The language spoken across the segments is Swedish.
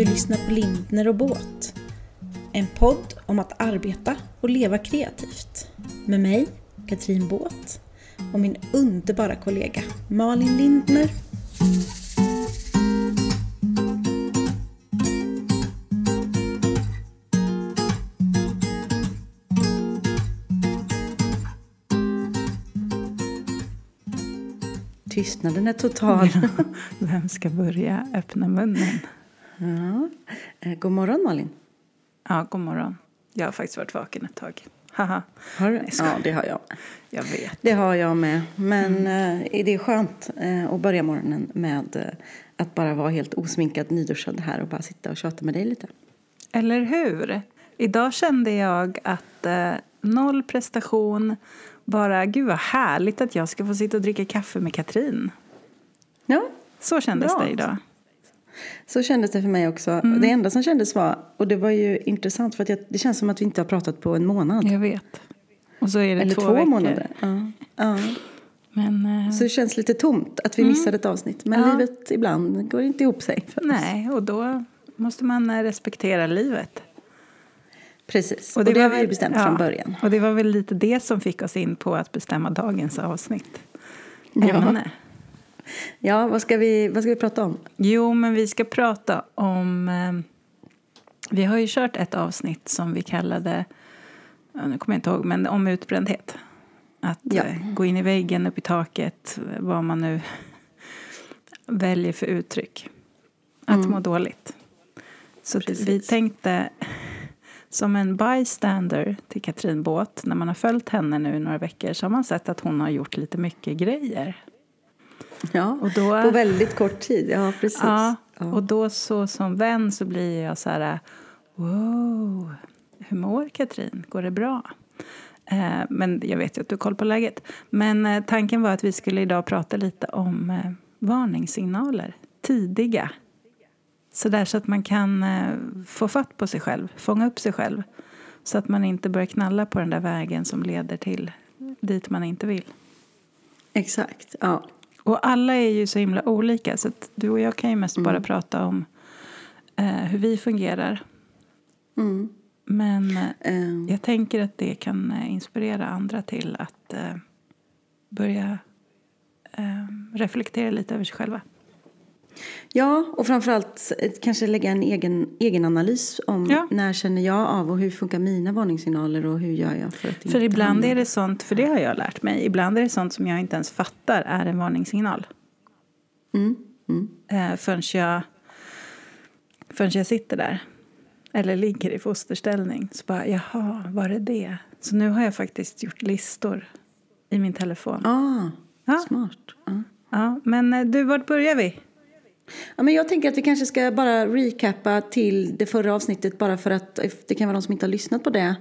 Du lyssnar på Lindner och Båt. En podd om att arbeta och leva kreativt. Med mig, Katrin Båt och min underbara kollega Malin Lindner. Tystnaden är total. Vem ska börja öppna munnen? Ja. Eh, God morgon Malin. Ja, god morgon. Jag har faktiskt varit vaken ett tag. Haha. Har du? Nej. Ja, det har jag. Jag vet. Det har jag med. Men eh, det är skönt eh, att börja morgonen med eh, att bara vara helt osminkad, nyduschad här och bara sitta och tjata med dig lite. Eller hur? Idag kände jag att eh, noll prestation. Bara, gud vad härligt att jag ska få sitta och dricka kaffe med Katrin. Ja, Så kändes Bra. det idag. Så kändes det för mig också. Mm. Det enda som kändes var, och det var ju intressant för att jag, det känns som att vi inte har pratat på en månad. Jag vet. Och så är det Eller två, två, månader. Ja. Ja. Men eh, Så det känns lite tomt att vi missade ett avsnitt. Men Ja. livet ibland går inte ihop sig. nej, och då måste man eh, respektera livet. Precis, och det, var har vi bestämt ja, från början. Och det var väl lite det som fick oss in på att bestämma dagens avsnitt. Ja. Ämne. Ja, vad ska, vi, vad ska vi prata om? Jo, men vi ska prata om... Eh, vi har ju kört ett avsnitt som vi kallade, nu kommer jag inte ihåg, men om utbrändhet. Att Ja. eh, gå in i väggen, upp i taket, vad man nu väljer för uttryck. Att må dåligt. Så Precis. vi tänkte som en bystander till Katrin Båt, när man har följt henne nu i några veckor så har man sett att hon har gjort lite mycket grejer. Ja, Och då- på väldigt kort tid. Ja, precis. Ja, och då så som vän så blir jag så här, wow, hur mår Katrin? Går det bra? Eh, men jag vet ju att du har koll på läget. Men eh, tanken var att vi skulle idag prata lite om eh, varningssignaler, tidiga. Så där så att man kan eh, få fatt på sig själv, fånga upp sig själv. Så att man inte börjar knalla på den där vägen som leder till dit man inte vill. Exakt. Ja. Och alla är ju så himla olika så du och jag kan ju mest bara prata om eh, hur vi fungerar. Mm. Men eh, Ehm, jag tänker att det kan eh, inspirera andra till att eh, börja eh, reflektera lite över sig själva. Ja, och framförallt eh, kanske lägga en egen, egen analys om Ja. när känner jag av och hur funkar mina varningssignaler och hur gör jag för att För ibland är det sånt, för det har jag lärt mig, ibland är det sånt som jag inte ens fattar är en varningssignal. Mm. Mm. Eh, förrän, jag, förrän jag sitter där. Eller ligger i fosterställning. Så bara, jaha, var det det? Så nu har jag faktiskt gjort listor i min telefon. Ah, Ja. smart. Ja. Ja, men eh, du, vart börjar vi? Ja, men jag tänker att vi kanske ska bara recappa till det förra avsnittet bara för att det kan vara de som inte har lyssnat på det.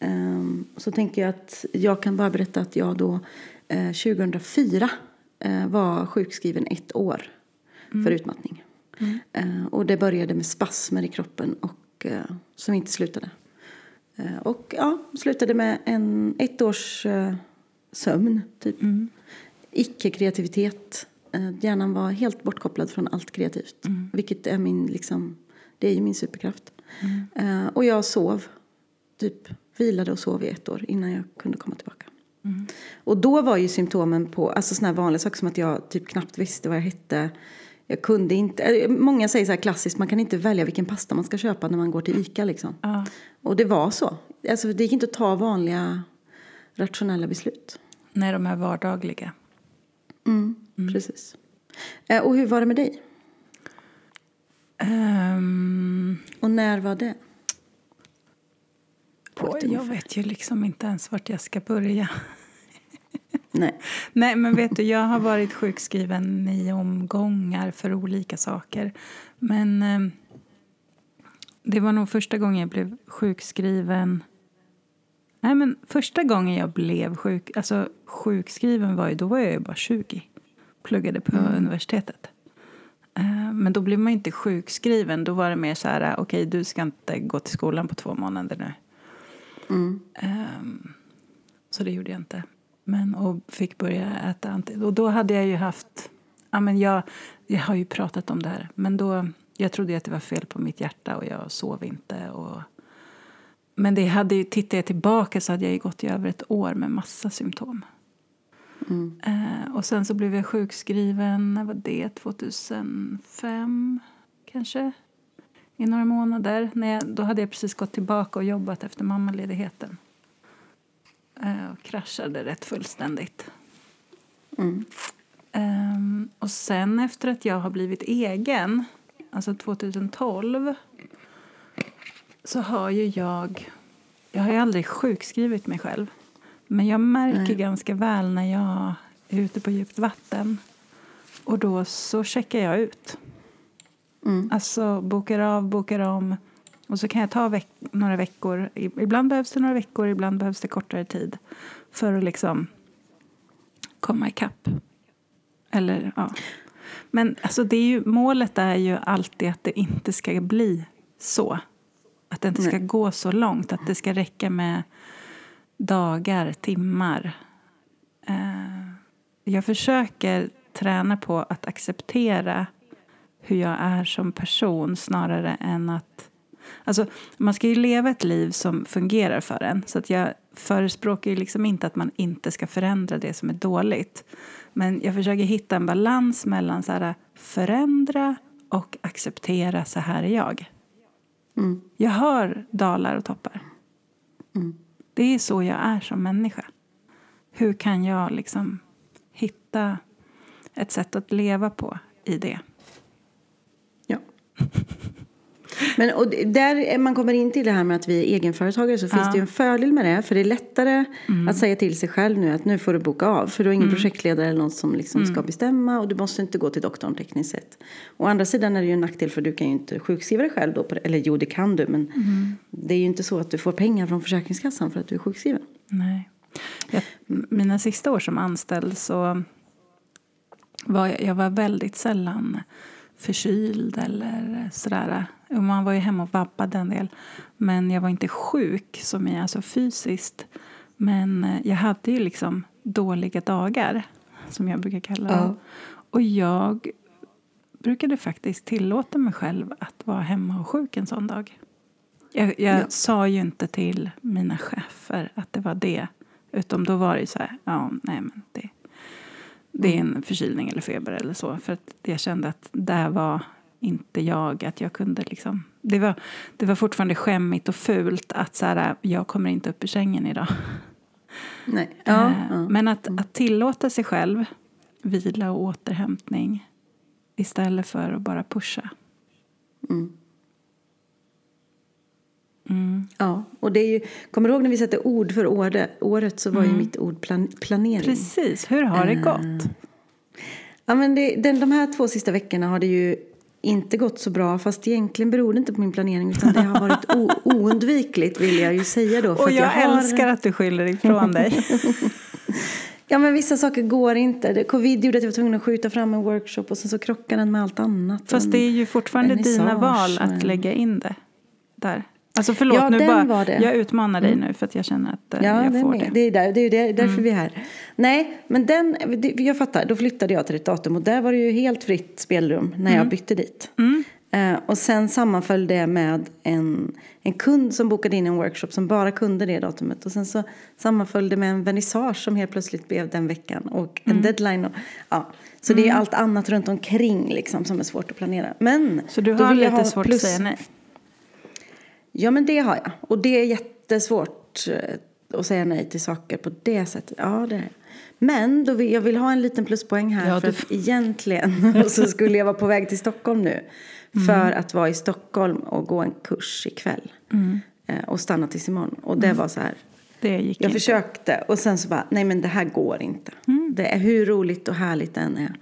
Ehm, så tänker jag att jag kan bara berätta att jag då eh, 2004 eh, var sjukskriven ett år för utmattning. Eh, och det började med spasmer i kroppen och eh, som inte slutade. Eh, och ja, slutade med en ett års eh, sömn typ. Icke-kreativitet. Eh, hjärnan var helt bortkopplad från allt kreativt. Vilket är min, liksom, det är ju min superkraft. Eh, och jag sov, typ vilade och sov i ett år innan jag kunde komma tillbaka. Och då var ju symptomen på, alltså här vanliga saker som att jag typ knappt visste vad jag hette. Jag kunde inte, eh, många säger så här klassiskt, man kan inte välja vilken pasta man ska köpa när man går till ICA liksom. Ja. Och det var så. Alltså det gick inte att ta vanliga rationella beslut. Nej, de är vardagliga. Mm, Precis. Eh, och hur var det med dig? Ehm, Och när var det? På jag ungefär. vet ju liksom inte ens vart jag ska börja. Nej. Nej, men vet du, jag har varit sjukskriven i omgångar för olika saker. Men eh, det var nog första gången jag blev sjukskriven. Nej, men första gången jag blev sjuk, alltså sjukskriven var ju, då var jag ju bara 20. Pluggade på universitetet. Eh, men då blev man inte sjukskriven. Då var det mer så här, okej, du ska inte gå till skolan på två månader nu. Mm. Ehm, så det gjorde jag inte. Men, och fick börja äta anti... Och då hade jag ju haft... Ja, men jag, jag har ju pratat om det här. Men då, jag trodde att det var fel på mitt hjärta och jag sov inte. Och, men det hade ju, tittar jag tillbaka så hade jag gått i över ett år med massa symptom. Mm. Eh, och sen så blev jag sjukskriven, när var det? 2005 kanske? I några månader. När jag, då hade jag precis gått tillbaka och jobbat efter mammaledigheten. Eh, och kraschade rätt fullständigt. Mm. Ehm, och sen efter att jag har blivit egen, alltså 2012 så har ju jag... Jag har ju aldrig sjukskrivit mig själv. Men jag märker Nej. ganska väl när jag är ute på djupt vatten. Och då så checkar jag ut. Mm. Alltså bokar av, bokar om. Och så kan jag ta veck några veckor. Ibland behövs det några veckor, ibland behövs det kortare tid. För att liksom komma ikapp. Eller ja. Men alltså det är ju, målet är ju alltid att det inte ska bli så. Att det inte ska Nej. gå så långt. Att det ska räcka med dagar, timmar. Eh, jag försöker träna på att acceptera hur jag är som person snarare än att... Alltså, man ska ju leva ett liv som fungerar för en. Så att jag förespråkar ju liksom inte att man inte ska förändra det som är dåligt. Men jag försöker hitta en balans mellan så här, förändra och acceptera så här är jag. Mm. Jag har dalar och toppar. Mm. Det är så jag är som människa. Hur kan jag liksom hitta ett sätt att leva på i det? Ja. Men och där är- man kommer in till det här med att vi är egenföretagare så finns Ja. det ju en fördel med det. För det är lättare att säga till sig själv nu att nu får du boka av. För du har ingen projektledare eller någon som liksom ska bestämma och du måste inte gå till doktorn tekniskt sett. Å andra sidan är det ju en nackdel för du kan ju inte sjukskriva dig själv då. Det. Eller jo, det kan du men det är ju inte så att du får pengar från Försäkringskassan för att du är sjukskriven. Nej. Jag, mina sista år som anställd så var jag, jag var väldigt sällan förkyld eller sådär. Och Man var ju hemma och vabbade en del. Men jag var inte sjuk som i, alltså fysiskt. Men eh, jag hade ju liksom dåliga dagar, som jag brukar kalla dem. Ja. Och jag brukade faktiskt tillåta mig själv att vara hemma och sjuk en sån dag. Jag, jag Ja. sa ju inte till mina chefer att det var det. Utom då var det ju så här, ja, nej men det, det är en förkylning eller feber eller så. För att jag kände att där var inte jag, att jag kunde liksom. Det var, det var fortfarande skämmigt och fult att så här, jag kommer inte upp ur sängen idag. Nej. Ja, Eh, ja. Men att, att tillåta sig själv vila och återhämtning istället för att bara pusha. Mm. Mm. Ja, och det är ju, kommer du ihåg när vi satte ord för året, året så var ju mitt ord plan, planering. Precis, hur har det Eh, gått? Ja, men det, den, de här två sista veckorna har det ju inte gått så bra fast egentligen beror det inte på min planering utan det har varit oundvikligt vill jag ju säga då. för Och att jag, har, älskar att du skyller ifrån dig. Ja men vissa saker går inte. Covid gjorde att jag var tvungen att skjuta fram en workshop och sen så krockar den med allt annat. Fast det är ju fortfarande dina val att lägga in det där. Alltså förlåt, Ja, nu bara. Mm. jag utmanar dig nu för att jag känner att eh, Ja, jag får med. det. Mm. Det är, där, det är där, därför vi är här. Nej, men den, jag fattar. Då flyttade jag till ett datum och där var det ju helt fritt spelrum när jag bytte dit. Mm. Eh, och sen sammanföll det med en, en kund som bokade in en workshop som bara kunde det datumet. Och sen så sammanföll det med en vernissage som helt plötsligt blev den veckan. Och Mm. en deadline. Och, ja. Så det är allt annat runt omkring liksom som är svårt att planera. Men Så du har lite ha svårt plus- att säga nej? Ja, men det har jag. Och det är jättesvårt eh, att säga nej till saker på det sättet. Ja, det är. Men då vill, jag vill ha en liten pluspoäng här. Ja, för du att egentligen så skulle jag vara på väg till Stockholm nu. För att vara i Stockholm och gå en kurs ikväll. Eh, Och stanna tills imorgon. Och det var så här. Det gick Jag inte. försökte och sen så bara, nej men det här går inte. Det är hur roligt och härligt det än är.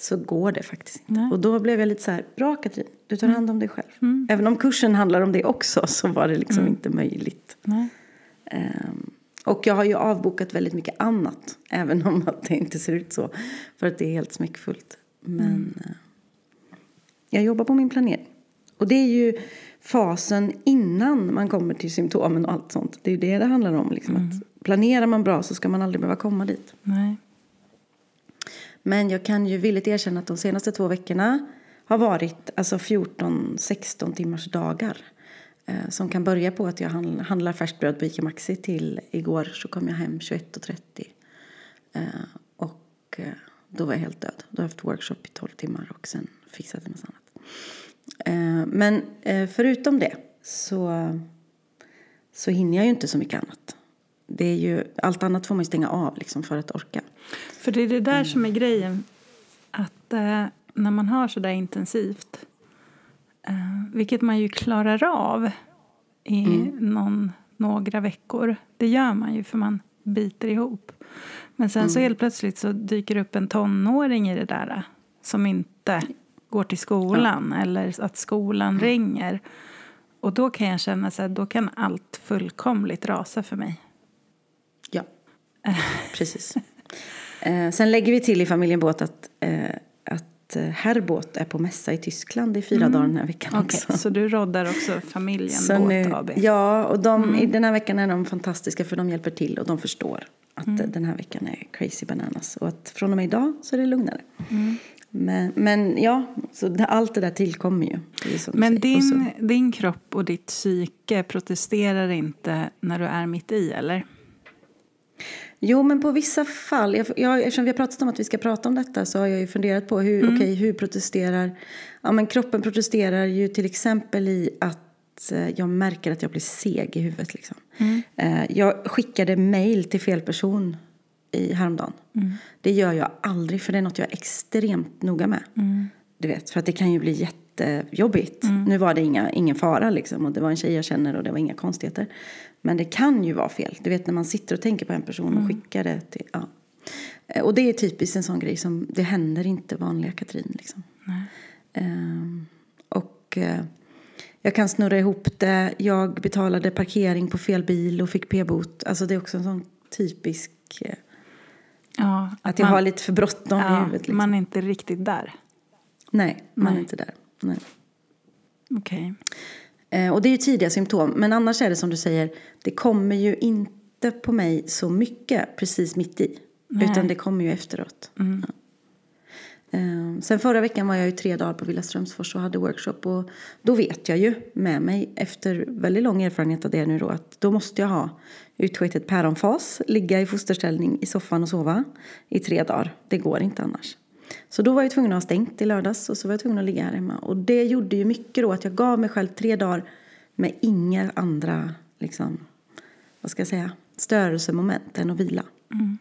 Så går det faktiskt inte. Nej. Och då blev jag lite så här, bra Katrin, du tar hand om dig själv. Även om kursen handlar om det också så var det liksom inte möjligt. Ehm, och jag har ju avbokat väldigt mycket annat. Även om att det inte ser ut så. För att det är helt smäckfullt. Men eh, jag jobbar på min planering. Och det är ju fasen innan man kommer till symptomen och allt sånt. Det är ju det det handlar om. Liksom, att planerar man bra så ska man aldrig behöva komma dit. Nej. Men jag kan ju villigt erkänna att de senaste två veckorna har varit alltså 14-16 timmars dagar. Eh, som kan börja på att jag handlar färskt bröd på Ica Maxi till igår så kom jag hem 21.30. Eh, och eh, då var jag helt död. Då har jag haft workshop i 12 timmar och sen fixat en massa annat. Eh, men eh, förutom det så, så hinner jag ju inte så mycket annat. Det är ju, allt annat får man stänga av liksom för att orka. För det är det där som är grejen. Att eh, när man har så där intensivt Eh, vilket man ju klarar av i mm. någon, några veckor. Det gör man ju för man biter ihop. Men sen mm. så helt plötsligt så dyker upp en tonåring i det där som inte går till skolan ja. eller att skolan mm. ringer. Och då kan jag känna att då kan allt fullkomligt rasa för mig. Ja, precis. Eh, sen lägger vi till i familjen Båt att eh, Eh, Herbåt är på mässa i Tyskland i fyra mm. dagar den här veckan okay, också. Så du roddar också familjen så Båt nu, AB? Ja, och de, mm. i den här veckan är de fantastiska för de hjälper till och de förstår att mm. den här veckan är crazy bananas. Och att från och med idag så är det lugnare. Mm. Men, men ja, så det, allt det där tillkommer ju. Men din, din kropp och ditt psyke protesterar inte när du är mitt i, eller? Jo, men på vissa fall, jag, jag, eftersom vi har pratat om att vi ska prata om detta så har jag ju funderat på hur, mm. okay, hur protesterar, ja men kroppen protesterar ju till exempel i att eh, jag märker att jag blir seg i huvudet. Liksom. Mm. Eh, jag skickade mail till fel person i häromdagen. Mm. Det gör jag aldrig för det är något jag är extremt noga med. Mm. Du vet, för att det kan ju bli jättejobbigt. Mm. Nu var det inga, ingen fara liksom och det var en tjej jag känner och det var inga konstigheter. Men det kan ju vara fel. Du vet när man sitter och tänker på en person och mm. skickar det till... Ja. Eh, och det är typiskt en sån grej som det händer inte vanliga Katrin. Liksom. Um, och uh, jag kan snurra ihop det. Jag betalade parkering på fel bil och fick p-bot. Alltså det är också en sån typisk... Uh, ja, att, att jag man, har lite för bråttom ja, i huvudet. Liksom. Man är inte riktigt där. Nej, man Nej. är inte där. Nej. Okej. Okay. Eh, och det är ju tidiga symptom. Men annars är det som du säger, det kommer ju inte på mig så mycket precis mitt i. Nej. Utan det kommer ju efteråt. Mm. Ja. Eh, sen förra veckan var jag ju tre dagar på Villa Strömsfors och hade workshop. Och då vet jag ju med mig, efter väldigt lång erfarenhet av det nu då, att då måste jag ha utskitet päronfas, ligga i fosterställning i soffan och sova i tre dagar. Det går inte annars. Så då var jag tvungen att ha stängt i lördags och så var jag tvungen att ligga här hemma. Och det gjorde ju mycket då att jag gav mig själv tre dagar med inga andra, liksom, vad ska jag säga, störelsemoment än att vila. Mm.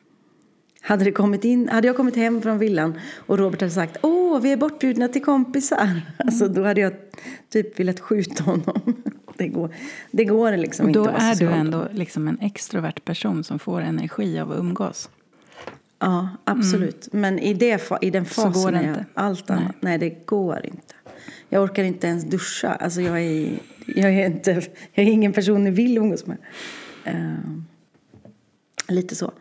Hade, det kommit in, hade jag kommit hem från villan och Robert hade sagt åh, vi är bortbjudna till kompisar. Mm. Alltså, då hade jag typ velat skjuta honom. Det går, det går liksom och då inte. Då är du ändå liksom en extrovert person som får energi av att umgås. Ja, absolut. Mm. Men i, det, i den fasen så går det inte. allt annat, nej. nej. det går inte. Jag orkar inte ens duscha. Alltså jag är, jag är, inte, jag är ingen person ni vill umgås med. Uh, lite så.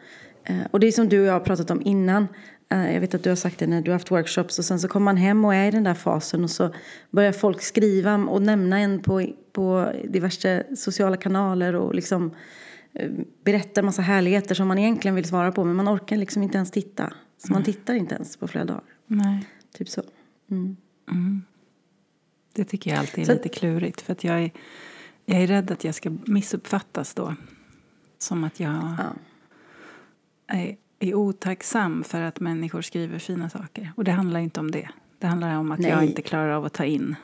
Uh, och det är som du och jag har pratat om innan. Uh, jag vet att du har sagt det när du har haft workshops och sen så kommer man hem och är i den där fasen och så börjar folk skriva och nämna en på, på diverse sociala kanaler och liksom berättar massa härligheter som man egentligen vill svara på men man orkar liksom inte ens titta. Så man tittar inte ens på flera dagar. Nej. Typ så. Mm. Mm. Det tycker jag alltid är så. lite klurigt för att jag är, jag är rädd att jag ska missuppfattas då. Som att jag ja. är, är otacksam för att människor skriver fina saker. Och det handlar inte om det. Det handlar om att Nej. jag inte klarar av att ta in.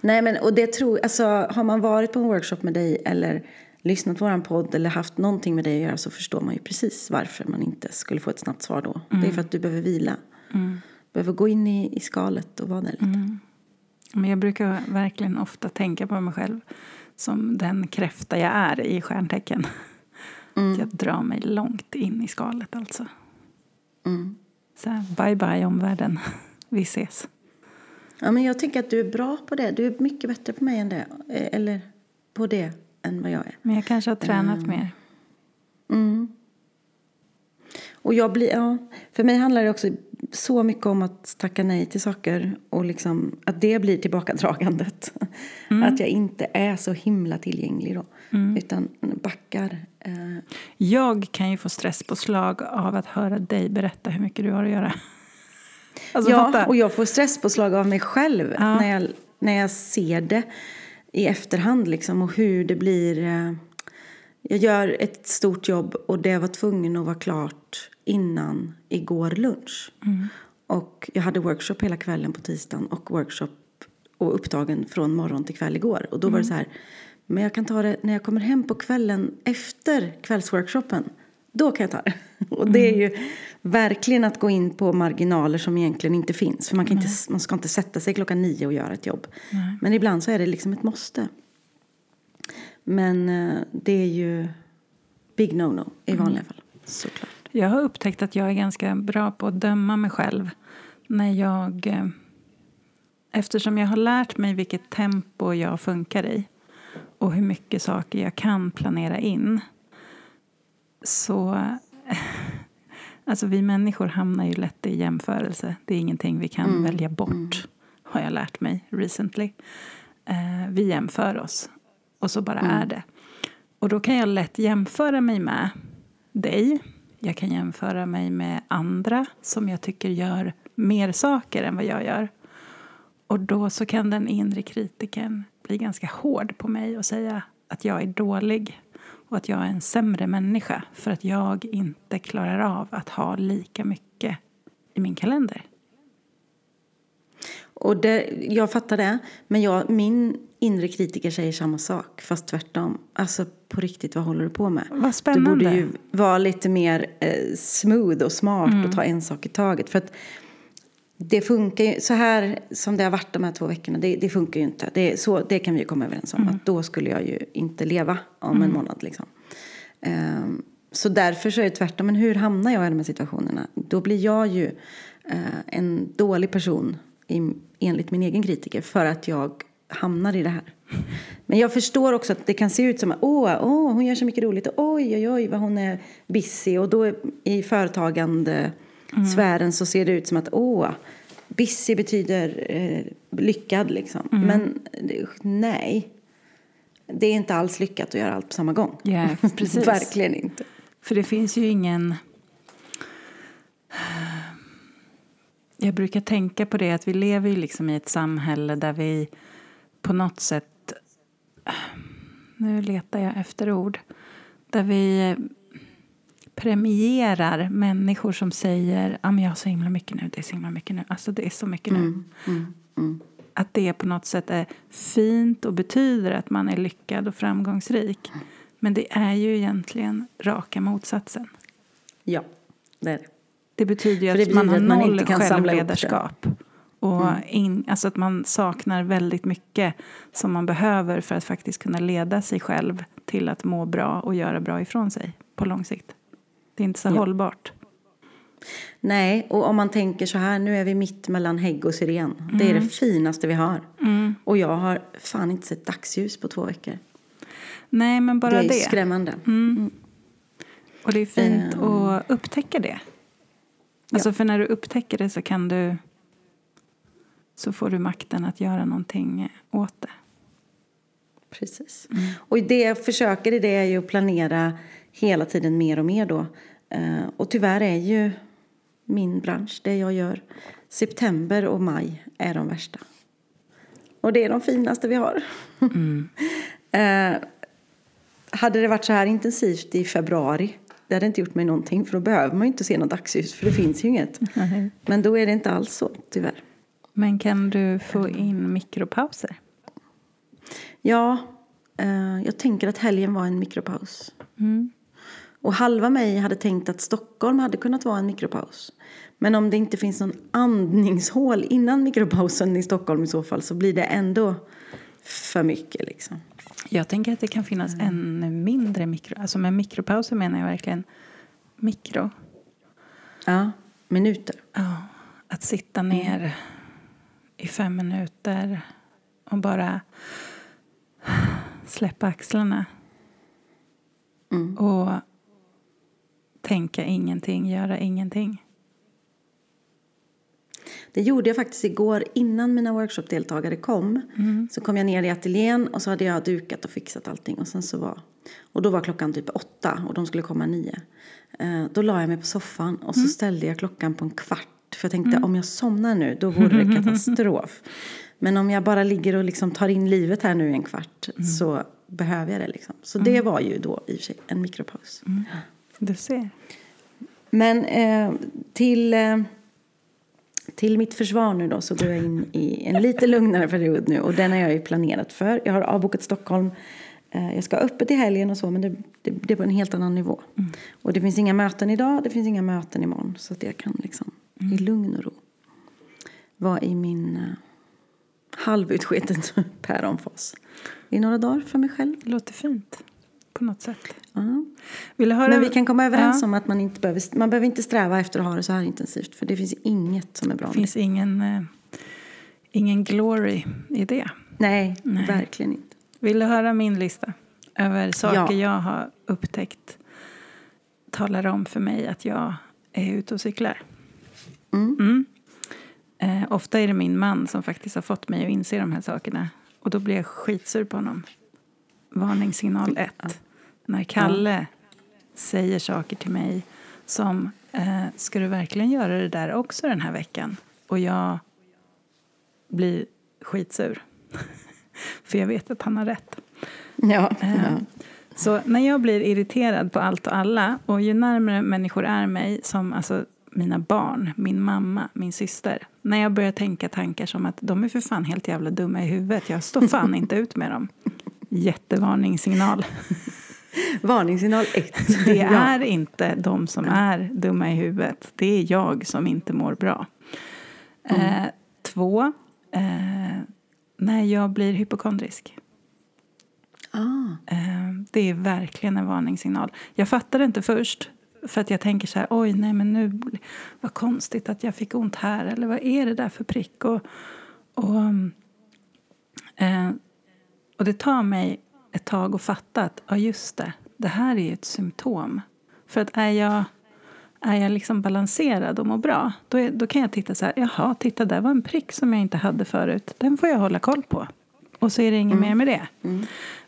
Nej, men och det tror, alltså, har man varit på en workshop med dig eller lyssnat på vår podd eller haft någonting med dig att göra så förstår man ju precis varför man inte skulle få ett snabbt svar då. Mm. Det är mm. för att du behöver vila. Mm. Behöver gå in i, i skalet och vara där lite. Mm. Men jag brukar verkligen ofta tänka på mig själv som den kräfta jag är i stjärntecken. Mm. jag drar mig långt in i skalet alltså. Mm. Så här, bye bye omvärlden. Vi ses. Ja, men jag tänker att du är bra på det. Du är mycket bättre på mig än det. Eh, eller på det än vad jag är. Men jag kanske har tränat um, mer. Mm. Och jag blir, ja, för mig handlar det också så mycket om att tacka nej till saker och liksom, att det blir tillbakadragandet. Mm. Att jag inte är så himla tillgänglig då, mm. utan backar. Eh. Jag kan ju få stresspåslag av att höra dig berätta hur mycket du har att göra. Alltså, ja, fatta. och jag får stresspåslag av mig själv Ja. när, jag, när jag ser det i efterhand liksom, och hur det blir. Eh, jag gör ett stort jobb och det var tvungen att vara klart innan igår lunch. Och jag hade workshop hela kvällen på tisdagen och workshop och upptagen från morgon till kväll igår. Och då var det så här, men jag kan ta det när jag kommer hem på kvällen efter kvällsworkshopen. Då kan jag ta det. Och det är ju verkligen att gå in på marginaler som egentligen inte finns. För man, kan inte, man ska inte sätta sig klockan nio och göra ett jobb. Men ibland så är det liksom ett måste. Men eh, det är ju big no-no i vanliga fall. Såklart. Jag har upptäckt att jag är ganska bra på att döma mig själv när jag... eh, Eftersom jag har lärt mig vilket tempo jag funkar i och hur mycket saker jag kan planera in så... Alltså vi människor hamnar ju lätt i jämförelse. Det är ingenting vi kan välja bort, har jag lärt mig recently. Eh, vi jämför oss, och så bara är det. Och då kan jag lätt jämföra mig med dig. Jag kan jämföra mig med andra som jag tycker gör mer saker än vad jag gör. Och då så kan den inre kritiken bli ganska hård på mig och säga att jag är dålig och att jag är en sämre människa för att jag inte klarar av att ha lika mycket i min kalender. Och det, jag fattar det. Men jag, min inre kritiker säger samma sak, fast tvärtom. Alltså på riktigt, vad håller du på med? Vad spännande. Du borde ju vara lite mer eh, smooth och smart och ta en sak i taget. För att det funkar ju, så här som det har varit de här två veckorna, det, det funkar ju inte. Det, så, det kan vi ju komma överens om, att då skulle jag ju inte leva om en månad liksom. Ehm, så därför så är det tvärtom, men hur hamnar jag i de här situationerna? Då blir jag ju eh, en dålig person i, enligt min egen kritiker för att jag hamnar i det här. Men jag förstår också att det kan se ut som att åh, åh hon gör så mycket roligt och oj, oj, oj vad hon är busy och då i företagande sfären så ser det ut som att åh, busy betyder eh, lyckad liksom. Men eh, nej, det är inte alls lyckat att göra allt på samma gång. Ja, precis. Verkligen inte. För det finns ju ingen... Jag brukar tänka på det att vi lever ju liksom i ett samhälle där vi på något sätt... Nu letar jag efter ord. Där vi premierar människor som säger ah, men jag har så himla mycket nu, det är så himla mycket nu. Alltså det är så mycket nu. Att det på något sätt är fint och betyder att man är lyckad och framgångsrik. Men det är ju egentligen raka motsatsen. Ja, det är det. Det betyder ju att man har betyder att man noll självledarskap. Och in, alltså att man saknar väldigt mycket som man behöver för att faktiskt kunna leda sig själv till att må bra och göra bra ifrån sig på lång sikt. Det är inte så Ja. hållbart. Nej, och om man tänker så här, nu är vi mitt mellan hägg och syren. Det är det finaste vi har. Och jag har fan inte sett dagsljus på två veckor. Nej, men bara det det. är skrämmande. Och det är fint Ehm. att upptäcka det. Alltså för när du upptäcker det så kan du så får du makten att göra någonting åt det. Precis. Och det jag försöker i det är ju att planera hela tiden mer och mer då. Eh, och tyvärr är ju min bransch, det jag gör, september och maj är de värsta. Och det är de finaste vi har. eh, hade det varit så här intensivt i februari, det hade inte gjort mig någonting för då behöver man ju inte se något dagsljus för det finns ju inget. Men då är det inte alls så, tyvärr. Men kan du få in mikropauser? Ja, eh, jag tänker att helgen var en mikropaus. Mm. Och halva mig hade tänkt att Stockholm hade kunnat vara en mikropaus. Men om det inte finns någon andningshål innan mikropausen i Stockholm i så fall så blir det ändå för mycket liksom. Jag tänker att det kan finnas ännu mindre mikro... Alltså med mikropauser menar jag verkligen mikro. Ja, minuter. Ja, att sitta ner i fem minuter och bara släppa axlarna. Och tänka ingenting, göra ingenting. Det gjorde jag faktiskt igår innan mina workshopdeltagare kom. Så kom jag ner i ateljén och så hade jag dukat och fixat allting. Och, sen så var, och då var klockan typ åtta och de skulle komma nio. Eh, då la jag mig på soffan och så ställde jag klockan på en kvart För jag tänkte om jag somnar nu då vore det katastrof. Men om jag bara ligger och liksom tar in livet här nu i en kvart så behöver jag det. Liksom. Så det var ju då i och för sig en mikropaus. Du ser. Men eh, till, eh, till mitt försvar nu då så går jag in i en lite lugnare period nu och den har jag ju planerat för. Jag har avbokat Stockholm. Eh, jag ska ha öppet i helgen och så men det, det, det är på en helt annan nivå. Och det finns inga möten idag, det finns inga möten imorgon så att jag kan liksom i lugn och ro vara i min uh, halvutsketen päronfas i några dagar för mig själv. Det låter fint på något sätt. Ja. Vill höra? Men vi kan komma överens Ja. om att man inte behöver, man behöver inte sträva efter att ha det så här intensivt. För det finns inget som är bra Det finns ingen, eh, ingen glory i det. det. Nej, verkligen inte. Vill du höra min lista över saker Ja. jag har upptäckt talar om för mig att jag är ute och cyklar? Mm. Eh, ofta är det min man som faktiskt har fått mig att inse de här sakerna. Och då blir jag skitsur på honom. Varningssignal 1. När Kalle säger saker till mig som eh, Ska du verkligen göra det där också den här veckan? Och jag blir skitsur. För jag vet att han har rätt. Ja, Eh, ja. Så när jag blir irriterad på allt och alla och ju närmare människor är mig, som alltså mina barn, min mamma, min syster. När jag börjar tänka tankar som att de är för fan helt jävla dumma i huvudet. Jag står fan inte ut med dem. Jättevarningssignal. Varningssignal 1. Det ja. är inte de som är dumma i huvudet. Det är jag som inte mår bra. Eh, två, eh, när jag blir hypokondrisk. Ah, Eh, Det är verkligen en varningssignal. Jag fattade inte först. För att jag tänker så här, oj nej men nu, vad konstigt att jag fick ont här. Eller vad är det där för prick? Och, och, eh, och det tar mig ett tag att fatta att, ja just det, det här är ju ett symptom. För att är jag, är jag liksom balanserad och mår bra, då, är, då kan jag titta så här, jaha, titta där var en prick som jag inte hade förut. Den får jag hålla koll på. Och så är det inget mer med det.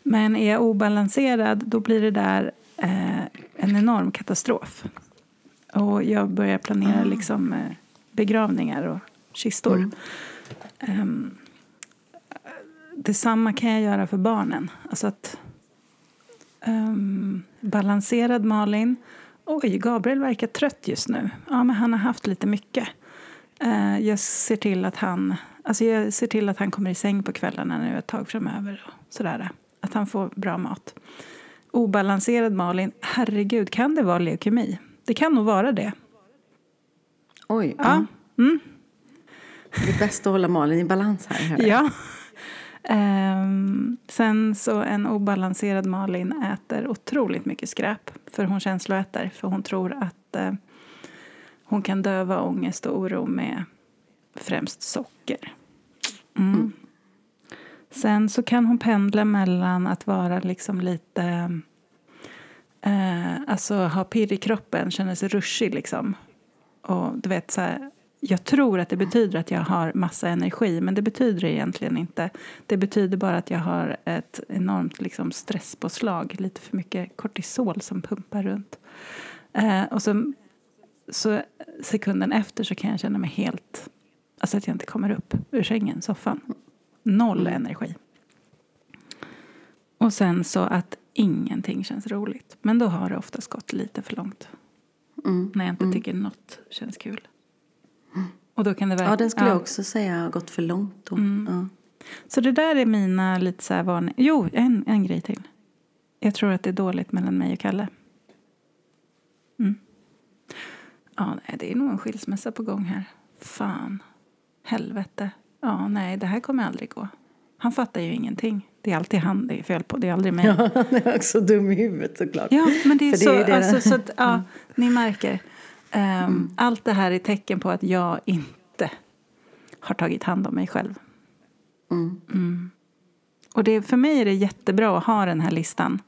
Men är jag obalanserad, då blir det där eh, en enorm katastrof. Och jag börjar planera liksom, eh, begravningar och kistor. Ehm, detsamma kan jag göra för barnen. Alltså att ehm, balanserad Malin. Oj, Gabriel verkar trött just nu. Ja, men han har haft lite mycket. Eh, jag ser till att han alltså jag ser till att han kommer i säng på kvällarna nu ett tag framöver. Och sådär. Att han får bra mat. Obalanserad Malin, herregud, kan det vara leukemi? Det kan nog vara det. oj. Ja. Ja. Mm. Det är bäst att hålla Malin i balans här. Ja. Ehm, sen så en obalanserad Malin äter otroligt mycket skräp. För hon känsloäter. För hon tror att eh, hon kan döva ångest och oro med främst socker. Mm. Sen så kan hon pendla mellan att vara liksom lite... Eh, alltså ha pirr i kroppen, känna sig ruschig liksom. Och du vet så här, jag tror att det betyder att jag har massa energi, men det betyder det egentligen inte. Det betyder bara att jag har ett enormt liksom, stresspåslag, lite för mycket kortisol som pumpar runt. Eh, och så, så sekunden efter så kan jag känna mig helt, alltså att jag inte kommer upp ur sängen, soffan. Noll energi. Och sen så att ingenting känns roligt. Men då har det oftast gått lite för långt. Mm. När jag inte tycker något känns kul. Och då kan det Ja, den skulle jag också säga har gått för långt. Då. Ja. Så det där är mina lite så här varningar. Jo, en, en grej till. Jag tror att det är dåligt mellan mig och Kalle. Mm. Ja, nej, det är nog en skilsmässa på gång här. Fan. Helvete. Ja, nej, det här kommer aldrig gå. Han fattar ju ingenting. Det är alltid han det är fel på. Det är aldrig mig. Ja, han är också dum i huvudet såklart. Ja, men det är För så. det är det- alltså, så att, ja, Ni märker. Ehm, Allt det här är tecken på att jag inte har tagit hand om mig själv. Mm. Och det, för mig är det jättebra att ha den här listan.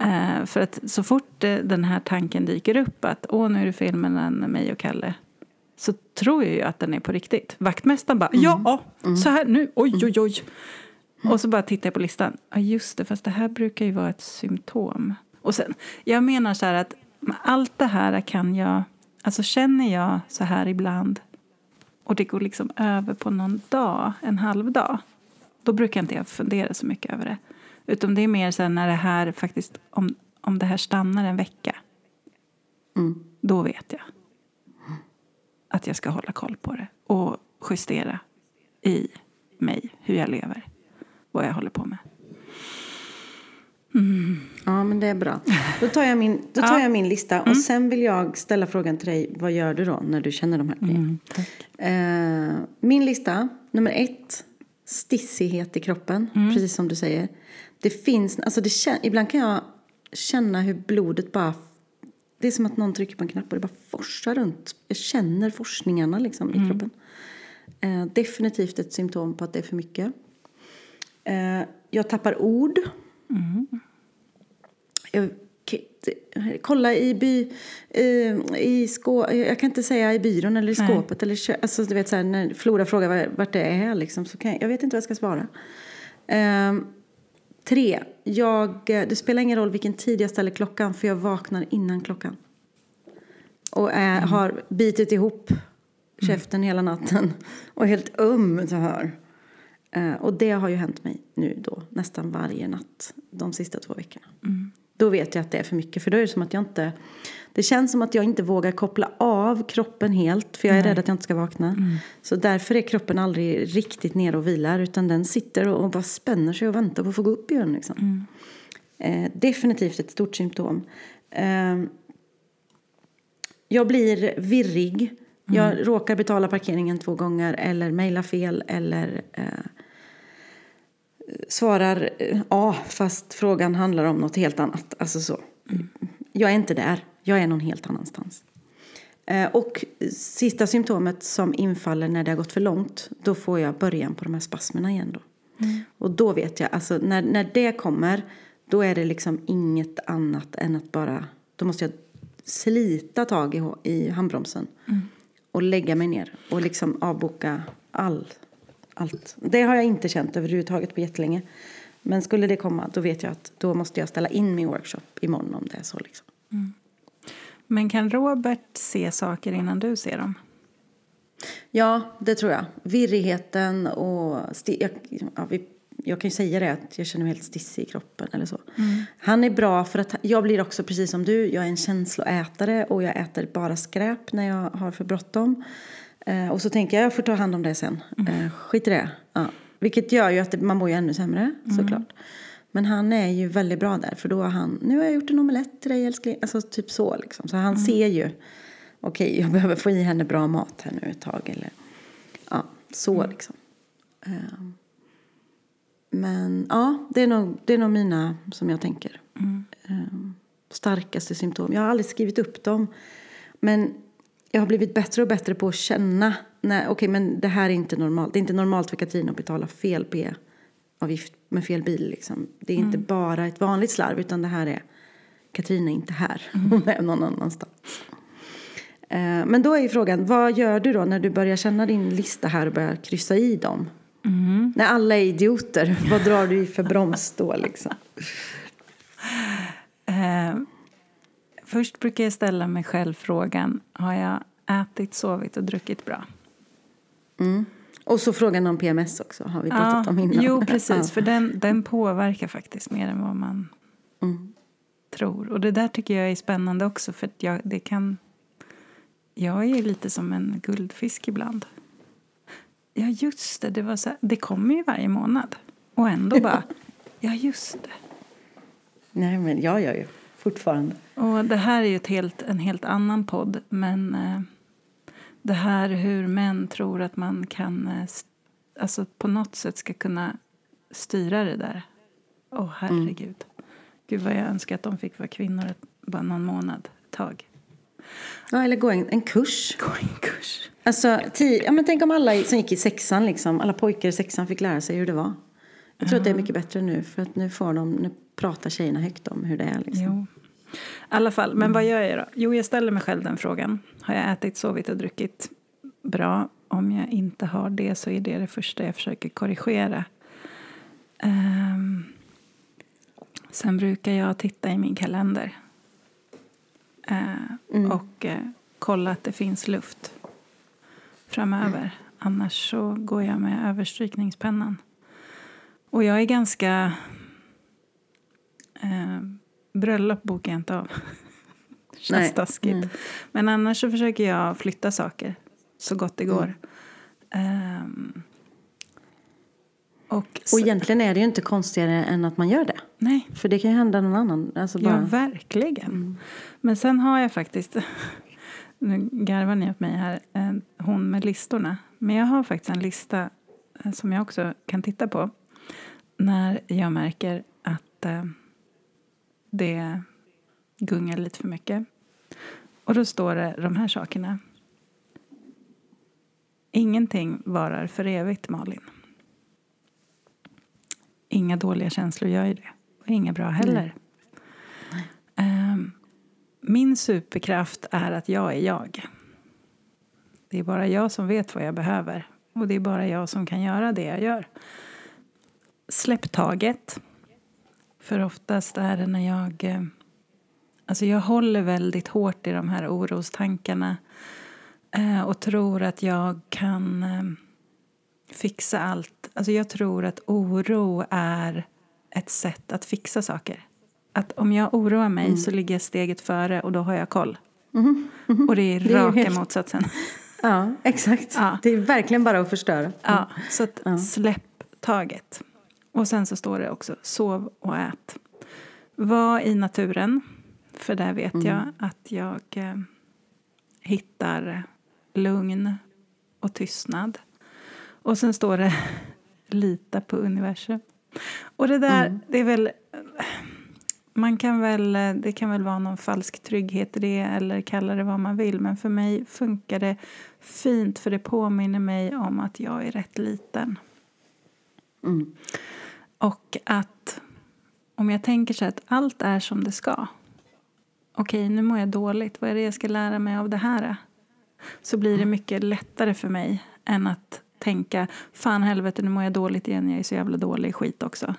Eh, för att så fort eh, den här tanken dyker upp att åh, nu är det fel mellan mig och Kalle. Så tror jag ju att den är på riktigt. Vaktmästaren bara, ja, så här nu, oj, oj, oj. Och så bara tittar jag på listan. Ja, just det, fast det här brukar ju vara ett symptom. Och sen, jag menar så här att allt det här kan jag... Alltså känner jag så här ibland och det går liksom över på någon dag, en halv dag, då brukar inte jag fundera så mycket över det. Utan det är mer så när det här faktiskt, om, om det här stannar en vecka, Mm. då vet jag att jag ska hålla koll på det och justera i mig hur jag lever, vad jag håller på med. Ja, men det är bra. Då tar jag min, då tar Ja. Mm. jag min lista och sen vill jag ställa frågan till dig. Vad gör du då när du känner de här grejerna? Mm. Eh, min lista, nummer ett, stissighet i kroppen, Mm. precis som du säger. Det finns, alltså det ibland kan jag känna hur blodet bara, det är som att någon trycker på en knapp och det bara forsar runt. Jag känner forsningarna liksom Mm. i kroppen. Eh, definitivt ett symptom på att det är för mycket. Eh, jag tappar ord. Jag, kolla i, by, i, i skå, jag kan inte säga i byrån eller i Nej. skåpet. Eller, kö- alltså, du vet, så här, när Flora frågar var- vart det är, liksom, så kan jag, jag vet inte vad jag ska svara. Ehm, tre, jag, det spelar ingen roll vilken tid jag ställer klockan för jag vaknar innan klockan. Och är, har bitit ihop käften hela natten och är helt öm så här. Eh, och det har ju hänt mig nu då nästan varje natt de sista två veckorna. Då vet jag att det är för mycket för då är det som att jag inte det känns som att jag inte vågar koppla av kroppen helt för jag är rädd att jag inte ska vakna. Så därför är kroppen aldrig riktigt nere och vilar utan den sitter och bara spänner sig och väntar på att få gå upp igen. Liksom. Eh, definitivt ett stort symptom. Eh, jag blir virrig. Jag råkar betala parkeringen två gånger eller mejla fel eller eh, svarar eh, A fast frågan handlar om något helt annat. Alltså så. Jag är inte där. Jag är någon helt annanstans. Eh, och sista symptomet som infaller när det har gått för långt då får jag början på de här spasmerna igen. Då. Och då vet jag, alltså när, när det kommer då är det liksom inget annat än att bara, då måste jag slita tag i, i handbromsen och lägga mig ner och liksom avboka all, allt. Det har jag inte känt överhuvudtaget på jättelänge. Men skulle det komma då vet jag att då måste jag ställa in min workshop imorgon om det är så. Liksom. Men kan Robert se saker innan du ser dem? Ja, det tror jag. Virrigheten och... Jag, ja, vi, jag kan ju säga det att jag känner mig helt stissig i kroppen eller så. Han är bra för att jag blir också precis som du. Jag är en känsloätare och jag äter bara skräp när jag har för bråttom. Eh, och så tänker jag jag får ta hand om det sen. Eh, skit i det. Ja. Vilket gör ju att det, man mår ju ännu sämre såklart. Men han är ju väldigt bra där för då har han, nu har jag gjort en omelett till dig älskling. Alltså typ så liksom. Så han ser ju, okej jag behöver få i henne bra mat här nu ett tag. Eller, ja, så liksom. Ehm, men ja, det är, nog, det är nog mina som jag tänker. Ehm, starkaste symptom. Jag har aldrig skrivit upp dem. Men jag har blivit bättre och bättre på att känna. Nej, okej, men det här är inte normalt. Det är inte normalt för Katrin att betala fel P-avgift med fel bil. Liksom. Det är inte bara ett vanligt slarv utan det här är Katrin är inte här. Hon är någon annanstans. Eh, Men då är ju frågan, vad gör du då när du börjar känna din lista här och börjar kryssa i dem? När alla är idioter, vad drar du i för broms då liksom? Eh, först brukar jag ställa mig själv frågan, har jag ätit, sovit och druckit bra? Mm. Och så frågan om PMS också, har vi pratat om innan. Jo, precis. Ja. För den, den påverkar faktiskt mer än vad man Mm. tror. Och det där tycker jag är spännande också. För jag, det kan... Jag är lite som en guldfisk ibland. Ja, just det. Det, var så här, det kommer ju varje månad. Och ändå bara... Ja, just det. Nej, men jag gör ju fortfarande. Och det här är ju ett helt, en helt annan podd. Men eh, det här hur män tror att man kan... Eh, alltså på något sätt ska kunna styra det där. Åh, herregud. Gud vad jag önskar att de fick vara kvinnor ett, bara någon månad, ett tag. Ja, eller gå en, en kurs. Gå en kurs. Alltså, ti- ja, men tänk om alla som gick i sexan, liksom, alla pojkar i sexan fick lära sig hur det var. Jag tror att det är mycket bättre nu, för att nu, får de, nu pratar tjejerna högt om hur det är. Liksom. Jo. I alla fall, men vad gör jag då? Jo, jag ställer mig själv den frågan. Har jag ätit, sovit och druckit bra? Om jag inte har det så är det det första jag försöker korrigera. Ehm, sen brukar jag titta i min kalender. Eh, Och eh, kolla att det finns luft framöver. Mm. Annars så går jag med överstrykningspennan. Och jag är ganska... Eh, bröllop bokar jag inte av. Känns Nej. taskigt. Mm. Men annars så försöker jag flytta saker så gott det går. Mm. Um, och, och egentligen är det ju inte konstigare än att man gör det. Nej. För det kan ju hända någon annan. Alltså bara... Ja, verkligen. Mm. Men sen har jag faktiskt, nu garvar ni åt mig här, hon med listorna. Men jag har faktiskt en lista eh, som jag också kan titta på när jag märker att eh, det gungar lite för mycket. Och då står det de här sakerna. Ingenting varar för evigt, Malin. Inga dåliga känslor gör ju det. Och inga bra heller. Um, min superkraft är att jag är jag. Det är bara jag som vet vad jag behöver. Och det är bara jag som kan göra det jag gör. Släpp taget. För oftast är det när jag... Eh, alltså jag håller väldigt hårt i de här orostankarna eh, och tror att jag kan eh, fixa allt. Alltså jag tror att oro är ett sätt att fixa saker. Att om jag oroar mig mm. så ligger jag steget före och då har jag koll. Mm. Mm. Och det är raka det är helt... motsatsen. Ja, exakt. Ja. Det är verkligen bara att förstöra. Ja, så att ja. släpp taget. Och sen så står det också sov och ät. Var i naturen, för där vet mm. jag att jag eh, hittar lugn och tystnad. Och sen står det lita på universum. Och det där, mm. det är väl... Man kan väl, det kan väl vara någon falsk trygghet i det eller kalla det vad man vill. Men för mig funkar det fint för det påminner mig om att jag är rätt liten. Mm. Och att om jag tänker så att allt är som det ska. Okej, nu mår jag dåligt. Vad är det jag ska lära mig av det här? Så blir det mycket lättare för mig än att tänka fan helvete nu mår jag dåligt igen, jag är så jävla dålig skit också.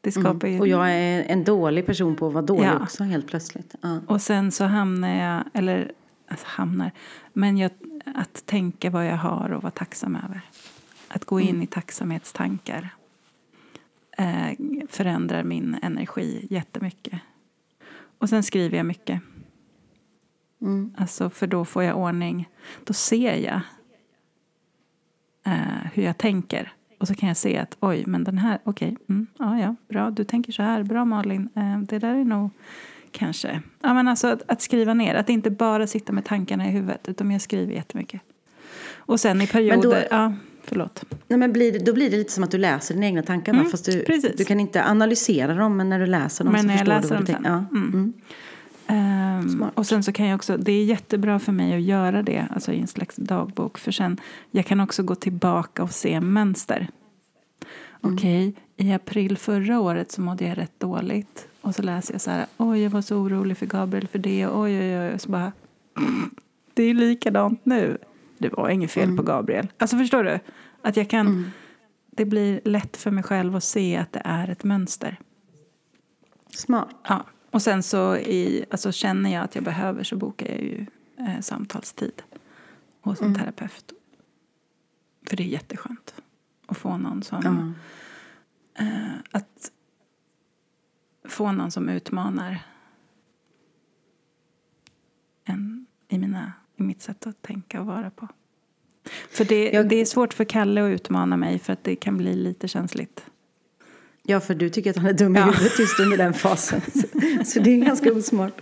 Det mm. skapar mm. Och jag är en dålig person på att vara dålig ja. också helt plötsligt. Ja. Och sen så hamnar jag, eller alltså hamnar, men jag, att tänka vad jag har och vara tacksam över. Att gå in mm. i tacksamhetstankar eh, förändrar min energi jättemycket. Och sen skriver jag mycket. Mm. Alltså för då får jag ordning. Då ser jag eh, hur jag tänker. Och så kan jag se att oj, men den här, okej, okay, mm, ja, ja, bra, du tänker så här, bra Malin, eh, det där är nog kanske, ja men alltså att, att, skriva ner, att inte bara sitta med tankarna i huvudet, utan jag skriver jättemycket. Och sen i perioder, då, ja, förlåt. Nej, men blir då blir det lite som att du läser dina egna tankar, mm, fast du, du kan inte analysera dem, men när du läser dem men så förstår du vad du tänker. Ja. Mm. mm. Um, och sen så kan jag också, det är jättebra för mig att göra det, alltså i en slags dagbok. För sen, jag kan också gå tillbaka och se mönster. Mm. Okej, okay, i april förra året så mådde jag rätt dåligt. Och så läser jag så här, oj jag var så orolig för Gabriel för det, oj oj oj. Och så bara, det är likadant nu. Det var inget fel mm. på Gabriel. Alltså förstår du? Att jag kan, mm. det blir lätt för mig själv att se att det är ett mönster. Smart. Ja. Och sen så i, alltså känner jag att jag behöver så bokar jag ju eh, samtalstid hos en mm. terapeut. För det är jätteskönt att få någon som... Eh, att få någon som utmanar en i, mina, i mitt sätt att tänka och vara på. För det, jag... det är svårt för Kalle att utmana mig för att det kan bli lite känsligt. Ja, för du tycker att han är dum i ja. huvudet just under den fasen. Så, så det är ganska osmart.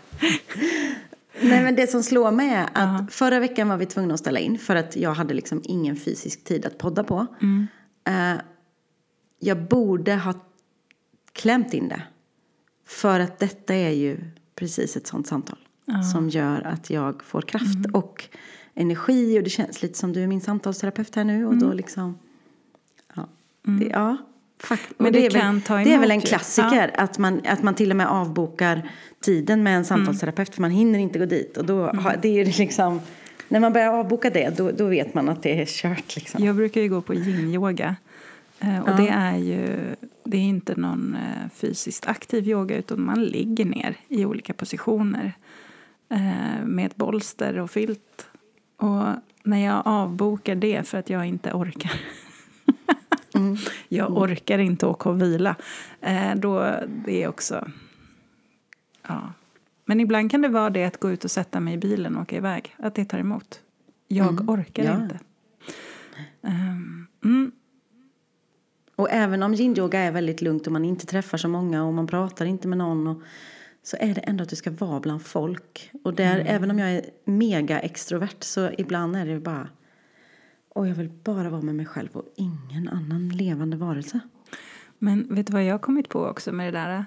Nej, men det som slår mig är att -huh. förra veckan var vi tvungna att ställa in för att jag hade liksom ingen fysisk tid att podda på. Mm. Uh, jag borde ha klämt in det. För att detta är ju precis ett sånt samtal. -huh. Som gör att jag får kraft mm. och energi. Och det känns lite som du är min samtalsterapeut här nu. Och mm. då liksom... Ja, det, mm. ja Fakt men det, det, kan väl, Det är väl en klassiker ja. att, man, att man till och med avbokar tiden med en samtalsterapeut mm. för man hinner inte gå dit. Och då, mm. det är liksom, när man börjar avboka det då, då vet man att det är kört. Liksom. Jag brukar ju gå på yin-yoga. Eh, och ja. det är ju det är inte någon eh, fysiskt aktiv yoga utan man ligger ner i olika positioner. Eh, med ett bolster och filt. Och när jag avbokar det för att jag inte orkar mm. jag orkar inte åka och vila. Eh, då det är också... Ja. Men ibland kan det vara det att gå ut och sätta mig i bilen och åka iväg. Att det tar emot. Jag mm. orkar ja. inte. Um, mm. Och även om yin-yoga är väldigt lugnt och man inte träffar så många och man pratar inte med någon och, så är det ändå att du ska vara bland folk. Och där, mm. även om jag är mega extrovert så ibland är det bara och jag vill bara vara med mig själv och ingen annan levande varelse. Men vet du vad jag har kommit på också med det där?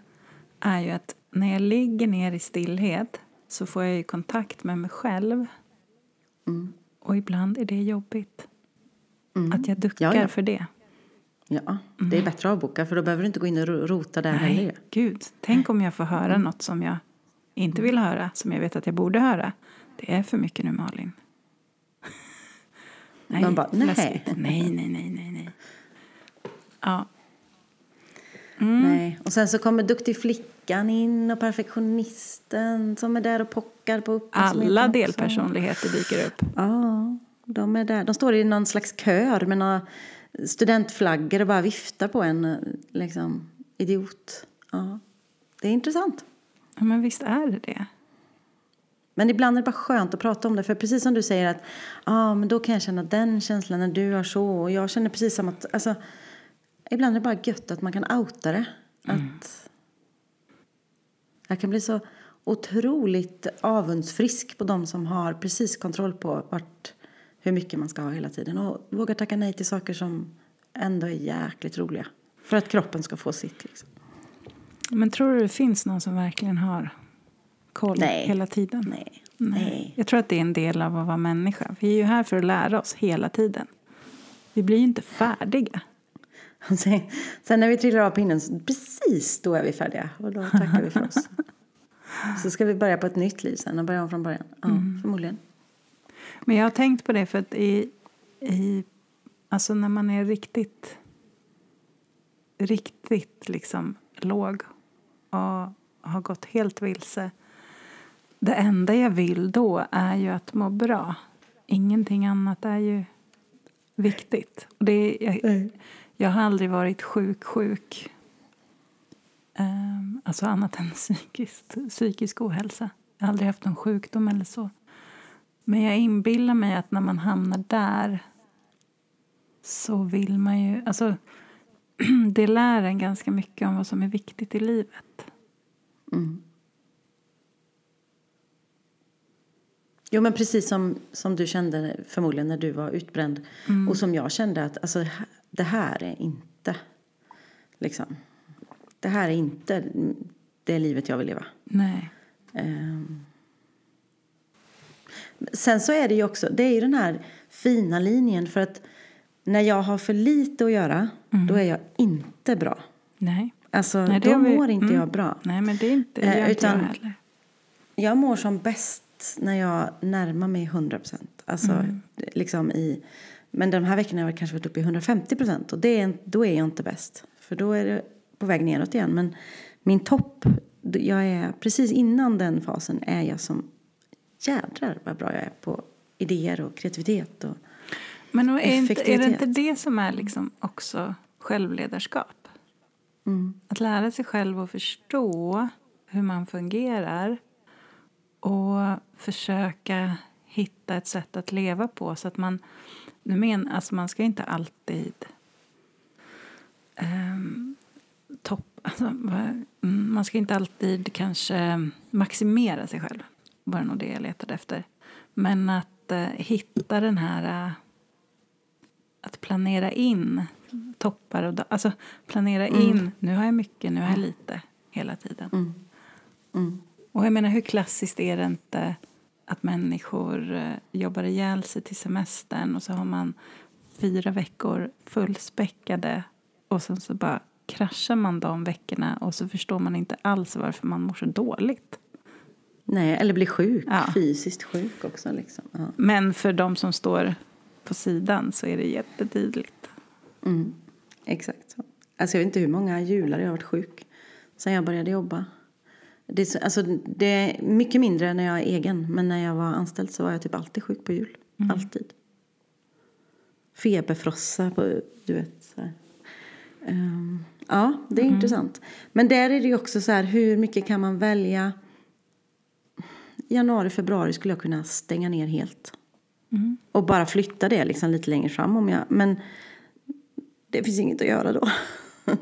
Är ju att när jag ligger ner i stillhet så får jag ju kontakt med mig själv. Mm. Och ibland är det jobbigt. Mm. Att jag duckar ja, ja. för det. Ja, det är mm. bättre att avboka för då behöver du inte gå in och rota där Nej, heller. gud. Tänk om jag får höra mm. något som jag inte vill höra, som jag vet att jag borde höra. Det är för mycket nu, Malin. nej, Man bara, nej. nej, nej, nej, nej, nej. Ja. Mm. Nej. Och sen så kommer duktig flickan in och perfektionisten som är där och pockar på Alla delpersonligheter dyker upp. Ja, de är där. De står i någon slags kör med några studentflaggor och bara viftar på en liksom, idiot. Ja. Det är intressant. Ja, men visst är det det. Men ibland är det bara skönt att prata om det. För precis som du säger att ah, men då kan jag känna den känslan när du har så. Och jag känner precis som att, alltså, ibland är det bara gött att man kan outa det. Mm. Att jag kan bli så otroligt avundsfrisk på de som har precis kontroll på vart, hur mycket man ska ha hela tiden. Och vågar tacka nej till saker som ändå är jäkligt roliga. För att kroppen ska få sitt. Liksom. Men tror du det finns någon som verkligen har koll nej. hela tiden? Nej. nej. Jag tror att det är en del av att vara människa. Vi är ju här för att lära oss hela tiden. Vi blir ju inte färdiga. Sen, sen när vi trillar av pinnen, precis då är vi färdiga. Och då tackar vi för oss. Så ska vi börja på ett nytt liv sen och börja om från början. Ja, mm. förmodligen. Men jag har tänkt på det för att i, i alltså när man är riktigt riktigt liksom låg och har gått helt vilse. Det enda jag vill då är ju att må bra. Ingenting annat är ju viktigt. Och det jag, jag har aldrig varit sjuk, sjuk. Um, alltså annat än psykiskt, psykisk ohälsa. Jag har aldrig haft någon sjukdom eller så. Men jag inbillar mig att när man hamnar där så vill man ju... Alltså, det lär en ganska mycket om vad som är viktigt i livet. Mm. Jo, men precis som, som du kände förmodligen när du var utbränd mm. och som jag kände att alltså, det här är inte liksom, det här är inte det livet jag vill leva. Nej. Um, sen så är det ju också, det är ju den här fina linjen för att när jag har för lite att göra, mm. då är jag inte bra. Nej. Alltså, Nej, då vi, mår inte mm. jag bra. Nej, men det är inte, det eh, utan jag heller. Jag mår som bäst när jag närmar mig 100 procent. Alltså, mm. liksom i, men de här veckorna har jag kanske varit uppe i 150 procent och det är, då är jag inte bäst. För då är det på väg neråt igen. Men min topp, jag är precis innan den fasen är jag som jädrar vad bra jag är på idéer och kreativitet och Men är, inte, är det inte det som är liksom också självledarskap? Mm. Att lära sig själv att förstå hur man fungerar och försöka hitta ett sätt att leva på så att man nu men, alltså man ska inte alltid um, topp, alltså, mm, man ska inte alltid kanske maximera sig själv. Var nog det jag letade efter. Men att uh, hitta den här uh, att planera in toppar och alltså planera mm. in, nu har jag mycket, nu har jag lite hela tiden. Mm. Mm. Och jag menar hur klassiskt är det inte att människor uh, jobbar ihjäl sig till semestern och så har man fyra veckor fullspäckade och sen så bara kraschar man de veckorna och så förstår man inte alls varför man mår så dåligt. Nej, eller blir sjuk, ja. fysiskt sjuk också. Liksom. Ja. Men för de som står på sidan så är det jättetydligt. Mm, exakt så. Alltså jag vet inte hur många jular jag har varit sjuk sen jag började jobba. Det alltså, det är mycket mindre när jag är egen. Men när jag var anställd så var jag typ alltid sjuk på jul. Alltid. Feberfrossa på, du vet. Så. Ehm, ja, det är intressant. Men där är det också så här, hur mycket kan man välja? Januari, februari skulle jag kunna stänga ner helt. Och bara flytta det liksom lite längre fram om jag... Men det finns inget att göra då.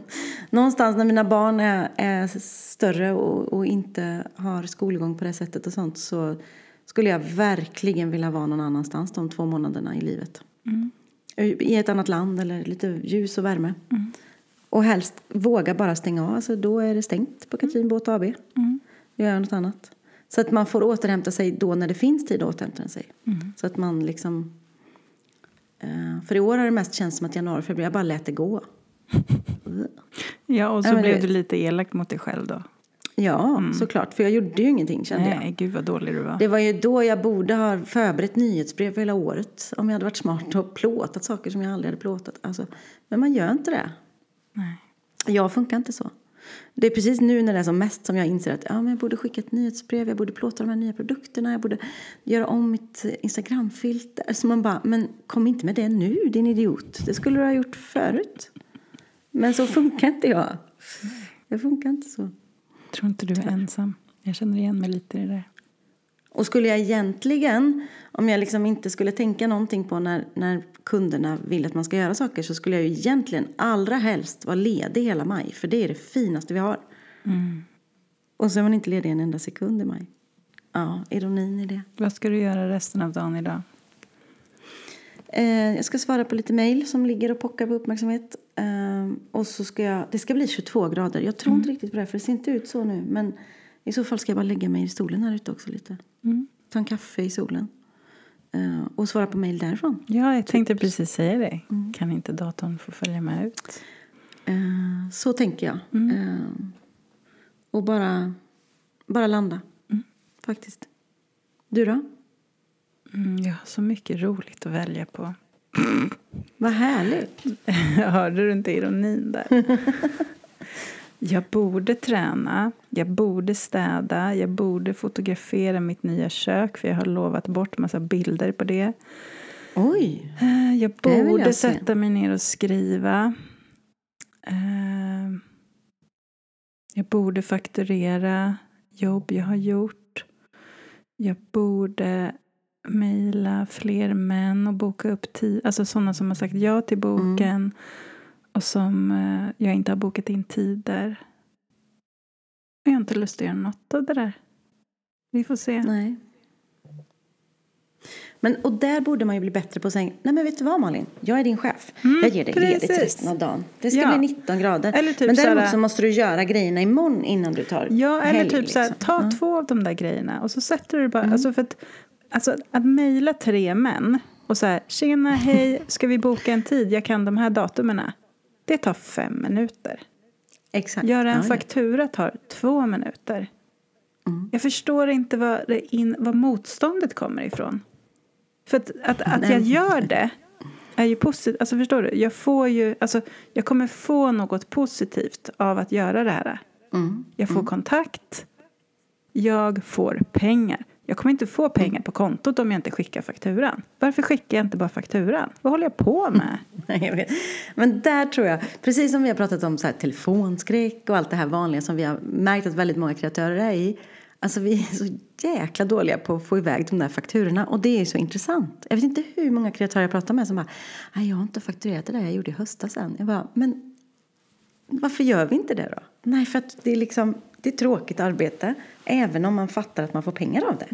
Någonstans när mina barn är, är större och, och inte har skolgång på det sättet och sånt så skulle jag verkligen vilja vara någon annanstans de två månaderna i livet. I ett annat land eller lite ljus och värme. Och helst våga bara stänga av. Alltså då är det stängt på Katrin Båt AB. Göra något annat. Så att man får återhämta sig då när det finns tid att återhämta sig. Så att man liksom... eh, för i år har det mest känts som att januari, februari, jag bara lät det gå. Ja, och så Ja, blev du lite elak mot dig själv då. Ja, såklart. För jag gjorde ju ingenting kände jag. Nej, gud vad dålig du var. Det var ju då jag borde ha förberett nyhetsbrev för hela året. Om jag hade varit smart och plåtat saker som jag aldrig hade plåtat. Alltså, men man gör inte det. Nej. Jag funkar inte så. Det är precis nu när det är som mest som jag inser att ja, men jag borde skicka ett nyhetsbrev, jag borde plåta de här nya produkterna, jag borde göra om mitt Instagramfilter. Så man bara, men kom inte med det nu din idiot. Det skulle du ha gjort förut. Men så funkar inte jag. Jag funkar inte så. Tror inte du är ensam. Jag känner igen mig lite i det där. Och skulle jag egentligen, om jag liksom inte skulle tänka någonting på när, när kunderna vill att man ska göra saker så skulle jag ju egentligen allra helst vara ledig hela maj. För det är det finaste vi har. Och så är man inte ledig en enda sekund i maj. Ja, ironin i det. Vad ska du göra resten av dagen idag? Eh, jag ska svara på lite mejl som ligger och pockar på uppmärksamhet. Eh, och så ska jag, det ska bli 22 grader. Jag tror inte riktigt på det för det ser inte ut så nu. Men i så fall ska jag bara lägga mig i stolen här ute också lite. Ta en kaffe i solen. Eh, och svara på mejl därifrån. Ja, jag tänkte precis säga det. Kan inte datorn få följa med ut? Eh, så tänker jag. Eh, och bara, bara landa. Faktiskt. Du då? Mm, jag har så mycket roligt att välja på. Vad härligt. Hörde du inte ironin där? jag borde träna, jag borde städa, jag borde fotografera mitt nya kök för jag har lovat bort massa bilder på det. Oj. Eh, Jag borde jag sätta mig ner och skriva. Eh, Jag borde fakturera jobb jag har gjort. Jag borde mejla fler män och boka upp tid. Alltså sådana som har sagt ja till boken och som eh, jag inte har bokat in tider. Jag har inte lust att göra något av det där. Vi får se. Nej. Men, och där borde man ju bli bättre på att säga, nej men vet du vad Malin, jag är din chef. jag ger dig ledigt precis. resten av dagen. Det ska Ja. bli 19 grader. Eller typ men däremot såhär- så måste du göra grejerna imorgon innan du tar Ja, eller helg, typ så här, liksom. ta Ja. två av de där grejerna och så sätter du bara, alltså för att, alltså att mejla tre män och så här, tjena, hej, ska vi boka en tid, jag kan de här datumerna. Det tar fem minuter. Exakt. Göra en Ja, faktura tar två minuter. Mm. Jag förstår inte var, in, var motståndet kommer ifrån. För att, att, att jag gör det är ju positivt. Alltså förstår du? Jag får ju, alltså jag kommer få något positivt av att göra det här. Mm. Jag får kontakt. Jag får pengar. Jag kommer inte få pengar på kontot om jag inte skickar fakturan. Varför skickar jag inte bara fakturan? Vad håller jag på med? Nej. Men där tror jag, precis som vi har pratat om så här, telefonskräck och allt det här vanliga som vi har märkt att väldigt många kreatörer är i. Alltså vi är så jäkla dåliga på att få iväg de där fakturorna och det är ju så intressant. Jag vet inte hur många kreatörer jag pratar med som bara, nej jag har inte fakturerat det där jag gjorde i höstas än. Jag bara, men varför gör vi inte det då? Nej, för att det är liksom, det är tråkigt arbete även om man fattar att man får pengar av det.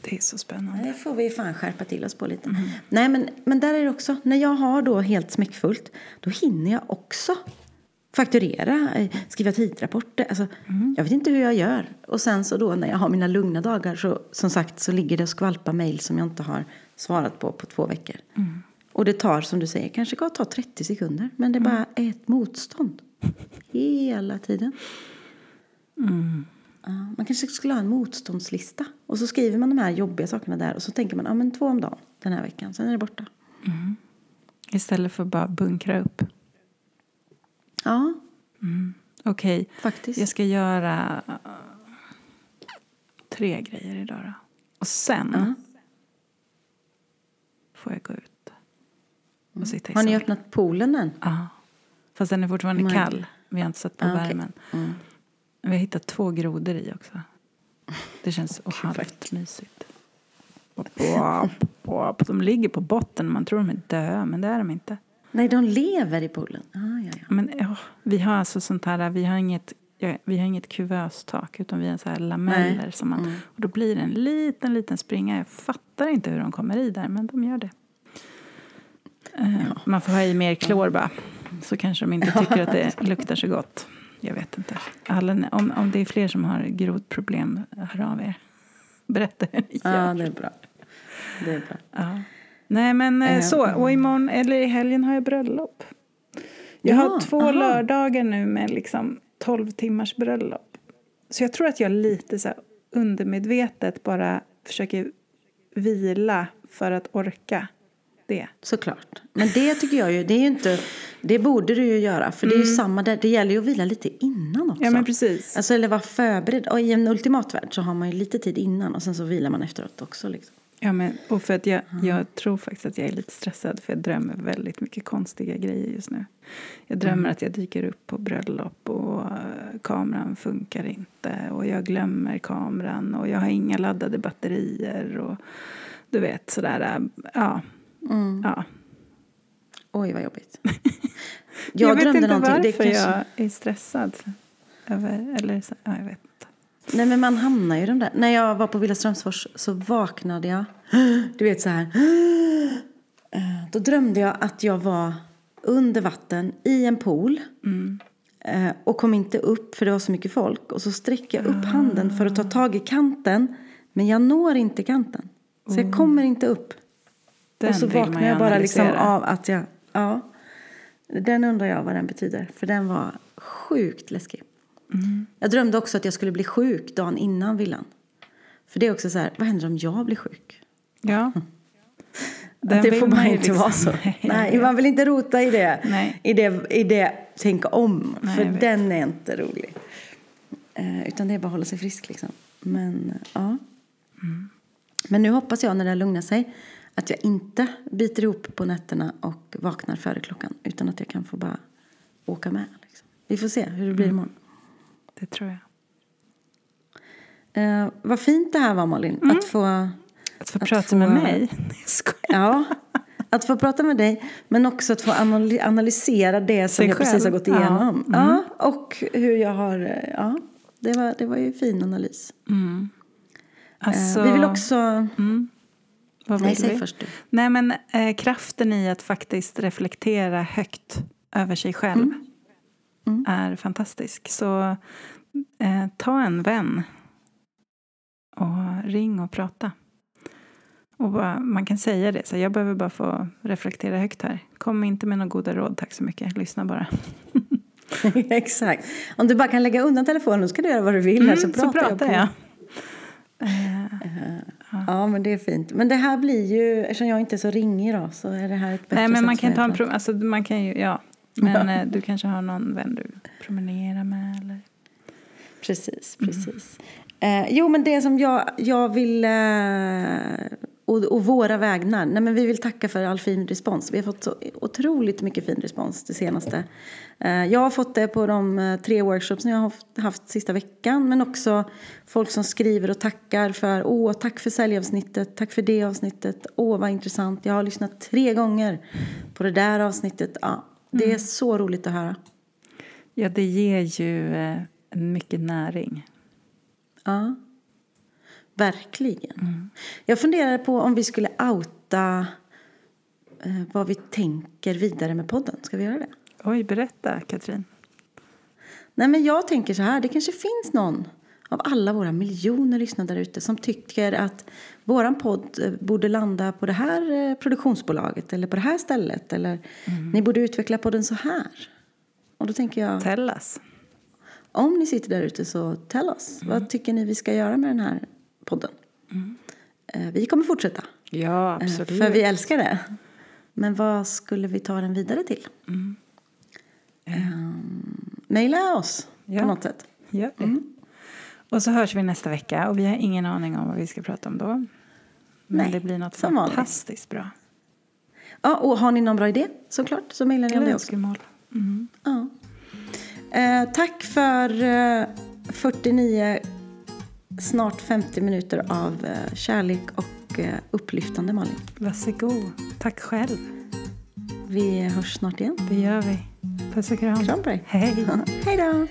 Det är så spännande. Det får vi fan skärpa till oss på lite. Nej, men, men där är det också, när jag har då helt smäckfullt, då hinner jag också fakturera, eh, skriva tidrapporter. Alltså, Jag vet inte hur jag gör. Och sen så då när jag har mina lugna dagar så som sagt så ligger det och skvalpar mejl som jag inte har svarat på på två veckor. Och det tar som du säger, kanske kan ta 30 sekunder. Men det bara är ett motstånd. Hela tiden. Ja, man kanske skulle ha en motståndslista. Och så skriver man de här jobbiga sakerna där. Och så tänker man, ja men två om dagen den här veckan. Sen är det borta. Istället för att bara bunkra upp. Ja, Okej, faktiskt. jag ska göra tre grejer idag då. Och sen Ja. får jag gå ut och sitta i Har ni solen. öppnat poolen än? Ja. Fast den är fortfarande My kall. Vi har inte satt på Ah, värmen. Mm. Vi har hittat två grodor i också. Det känns vad halvt mysigt. De ligger på botten. Man tror de är döda, men det är de inte. Nej, de lever i poolen. Ah, ja, ja. Men ja, vi har alltså sånt här, vi har inget, ja, vi har inget kuvöstak utan vi har så här lameller Nej. som man, Mm. och då blir det en liten, liten springa. Jag fattar inte hur de kommer i där, men de gör det. Eh, Man får ha i mer klor bara, så kanske de inte tycker att det luktar så gott. Jag vet inte. Alla, om, om det är fler som har grodproblem, hör av er. Berätta hur ni gör. Ja, det är bra. Det är bra. Ja. Nej men eh, Eh, så, och imorgon, eller i helgen har jag bröllop. Jag Ja, har två aha. lördagar nu med liksom 12 timmars bröllop. Så jag tror att jag lite så undermedvetet bara försöker vila för att orka det. Såklart. Men det tycker jag ju, det är ju inte, det borde du ju göra. För det är ju samma där, det gäller ju att vila lite innan också. Mm. Ja men precis. Alltså eller vara förberedd. Och i en ultimatvärld så har man ju lite tid innan och sen så vilar man efteråt också liksom. Ja, men, och för att jag, jag tror faktiskt att jag är lite stressad för jag drömmer väldigt mycket konstiga grejer just nu. Jag drömmer att jag dyker upp på bröllop och eh, kameran funkar inte och jag glömmer kameran och jag har inga laddade batterier och du vet sådär, eh, ja. Mm. ja. Oj vad jobbigt. Jag, Jag, vet drömde inte någonting. varför det kanske... jag är stressad över, eller ja, jag vet inte. Nej men man hamnar ju i de där. När jag var på Villa Strömsfors så vaknade jag. Du vet så här. Eh, Då drömde jag att jag var under vatten i en pool. Eh, Och kom inte upp för det var så mycket folk. Och så sträcker jag upp handen för att ta tag i kanten. Men jag når inte kanten. Så jag kommer inte upp. Den och så man vaknar jag bara liksom av att jag, ja. Den undrar jag vad den betyder. För den var sjukt läskig. Mm. Jag drömde också att jag skulle bli sjuk dagen innan villan. För det är också så här, vad händer om jag blir sjuk? Ja. Den det får bara ju inte liksom- vara så. Nej, man vill inte rota i det. Nej. I det, i det tänka om. Nej, för den är inte rolig. Eh, utan det är bara att hålla sig frisk liksom. Men ja. Mm. Men nu hoppas jag när det lugnar sig att jag inte biter ihop på nätterna och vaknar före klockan. Utan att jag kan få bara åka med. Liksom. Vi får se hur det blir Mm. imorgon. Det tror jag. Eh, vad fint det här var Malin. Mm. Att få Att få Att prata få- med mig? Ja, att få prata med dig men också att få analy- analysera det som jag precis har gått Ja. igenom. Mm. Ja, och hur jag har, eh, ja, det var, det var ju fin analys. Mm. Eh, Alltså, vi vill också, Mm. Vad nej säg vi? först du. Nej, men eh, kraften i att faktiskt reflektera högt över sig själv Mm. Mm. är fantastisk. Så eh, ta en vän och ring och prata. Och bara, man kan säga det, så jag behöver bara få reflektera högt här. Kom inte med några goda råd, tack så mycket. Lyssna bara. Exakt. Om du bara kan lägga undan telefonen så kan du göra vad du vill här så Mm, pratar, så pratar jag. jag. På. Ja men det är fint. Men det här blir ju, eftersom jag inte är så ringig då så är det här ett bättre Nej, men man kan ta en mig att pro- alltså, man kan ju, ja. Men eh, du kanske har någon vän du promenerar med eller? Precis, precis. Eh, jo, men det som jag, jag vill... Eh, och, och våra vägnar. Nej, men vi vill tacka för all fin respons. Vi har fått så otroligt mycket fin respons det senaste. Eh, jag har fått det på de eh, tre workshops som jag har haft, sista veckan. Men också folk som skriver och tackar för åh, tack för säljavsnittet, tack för det avsnittet, åh vad intressant. Jag har lyssnat tre gånger på det där avsnittet. Ja, det är så roligt att höra. Ja, det ger ju eh, mycket näring. Ja, verkligen. Jag funderar på om vi skulle outa eh, vad vi tänker vidare med podden. Ska vi göra det? Oj, berätta Katrin. Nej, men jag tänker så här. Det kanske finns någon av alla våra miljoner lyssnare där ute som tycker att våran podd eh, borde landa på det här eh, produktionsbolaget eller på det här stället. Eller ni borde utveckla podden så här. Och då tänker jag, Tell us. om ni sitter där ute så tell oss. Vad tycker ni vi ska göra med den här podden? Eh, Vi kommer fortsätta. Ja, Eh, absolut. För vi älskar det. Men vad skulle vi ta den vidare till? Um, maila oss Ja. på något sätt. Gör det. Mm. Och så hörs vi nästa vecka och vi har ingen aning om vad vi ska prata om då. Men Nej, det blir något fantastiskt bra. Ja, och har ni någon bra idé såklart så mejlar ni om det också. Mm. Ja. Eh, tack för eh, 49, snart 50 minuter av eh, kärlek och eh, upplyftande Malin. Varsågod. Tack själv. Vi hörs snart igen. Det gör vi. Puss och kram. Kram på dig. Hej. Hej då!